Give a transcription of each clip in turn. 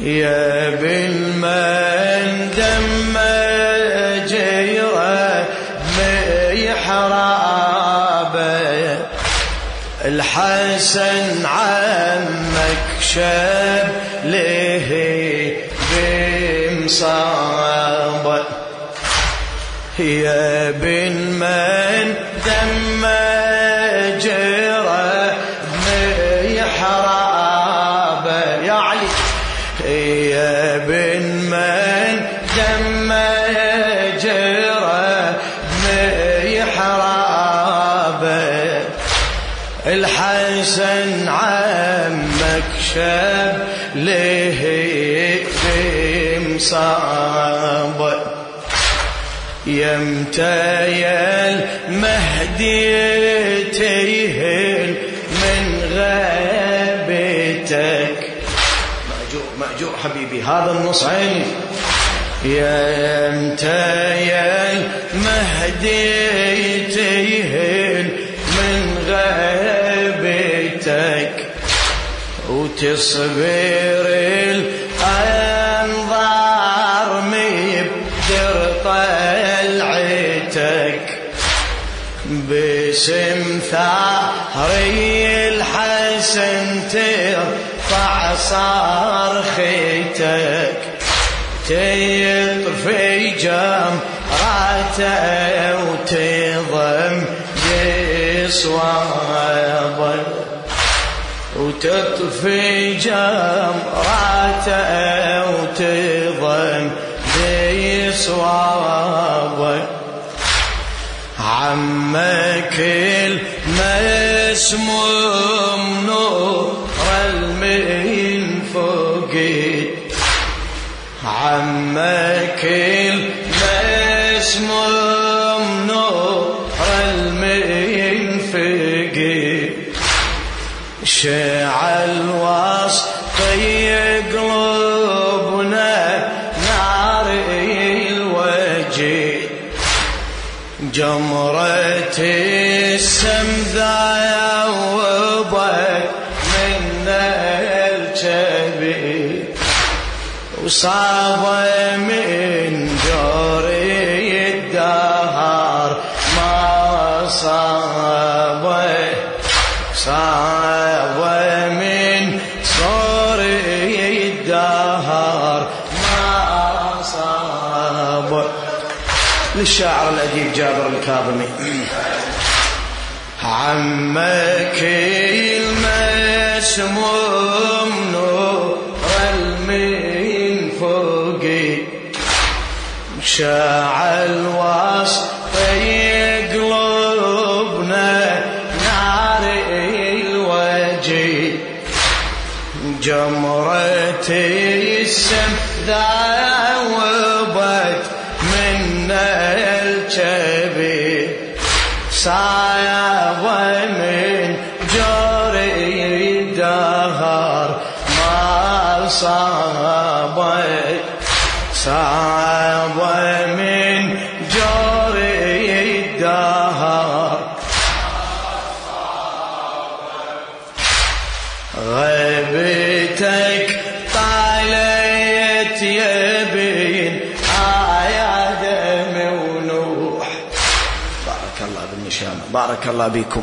يا بالمن دم جيرة محرابه الحسن عمك شاب له بمصابه يا بالمن دم يا بن من دم جرى محرابه الحسن عمك شاب له بمصابه يمتى يا المهدي مأجور مأجور حبيبي. هذا النص عيني. يا إمتى يا المهدي من غيبتك وتصبر الأنظار مبدر طلعتك باسم ثاري الحسن ترفع صرختك تطفي جمراته وتضم يصوابه وتطفي جمراته وتضم يصوابه عمك المسموم نور عمك المسموم نور فوقي شعل وسطي قلوبنا نار الوجه جمرة وصاب من جوري الدهر. ما صاب صاب من صوري الدهر. ما صاب للشاعر الأديب جابر الكاظمي. عمك المسموم شاعل وسط قلوبنا نار الوجه. جمرة السم ذاوبت من الجبين صايب من جوري الدهر ما صابت صعب من جوري الدهر غيبتك طالت يبين آية دم ونوح بارك الله بالنشامة بارك الله بكم.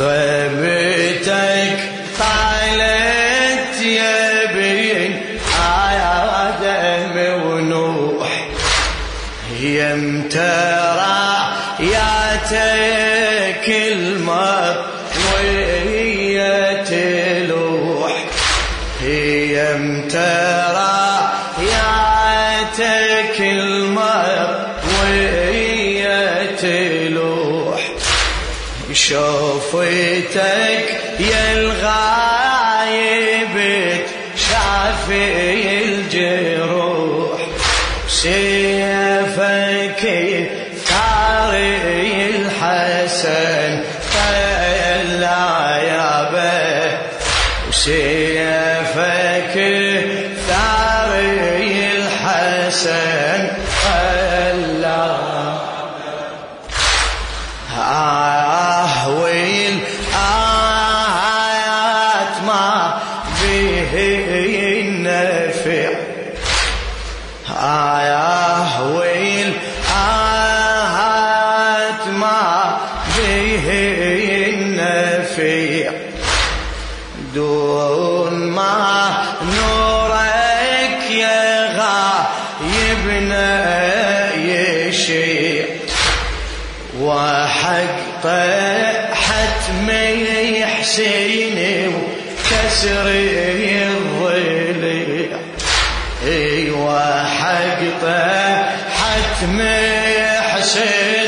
غيبتك هي امترى ياتك المطوية تلوح. شوفتك يا الغايب شافي الجروح. سيفك ثاري الحسن طلع يا به. وسيفك به النفع دون ما نورك يا غايبنا يشيع. وحق حتمي حسيني وكسر الضلع أيوه حق حتمي حسيني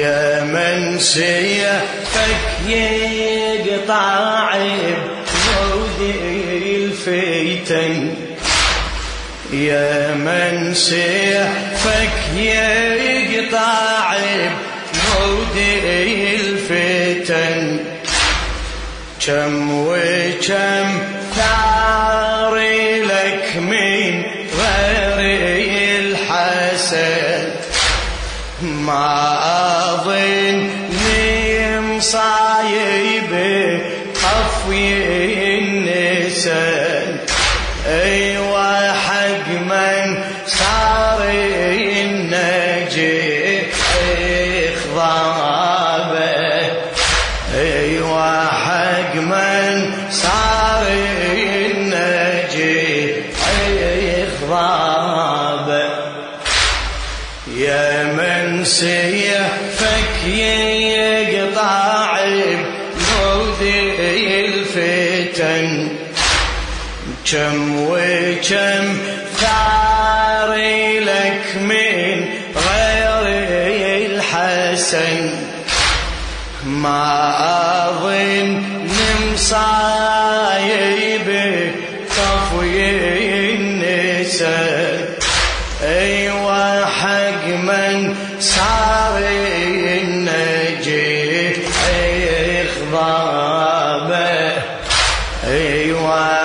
يا من سيفك يقطع بمودي الفتن يا من سيفك يقطع بمودي الفتن كم وكم ثار لك من غير الحسن ما النسان أيوه حق من صار النجي اخضابه أيوه حق من صار النجي اخضابه يا من سيفك يقطع بموذي الفتن. كم وكم ثار لك من غير الحسن. ما أظن مصايب طفي النساء. أيوه حق من صار النجي إخضابه. أيوه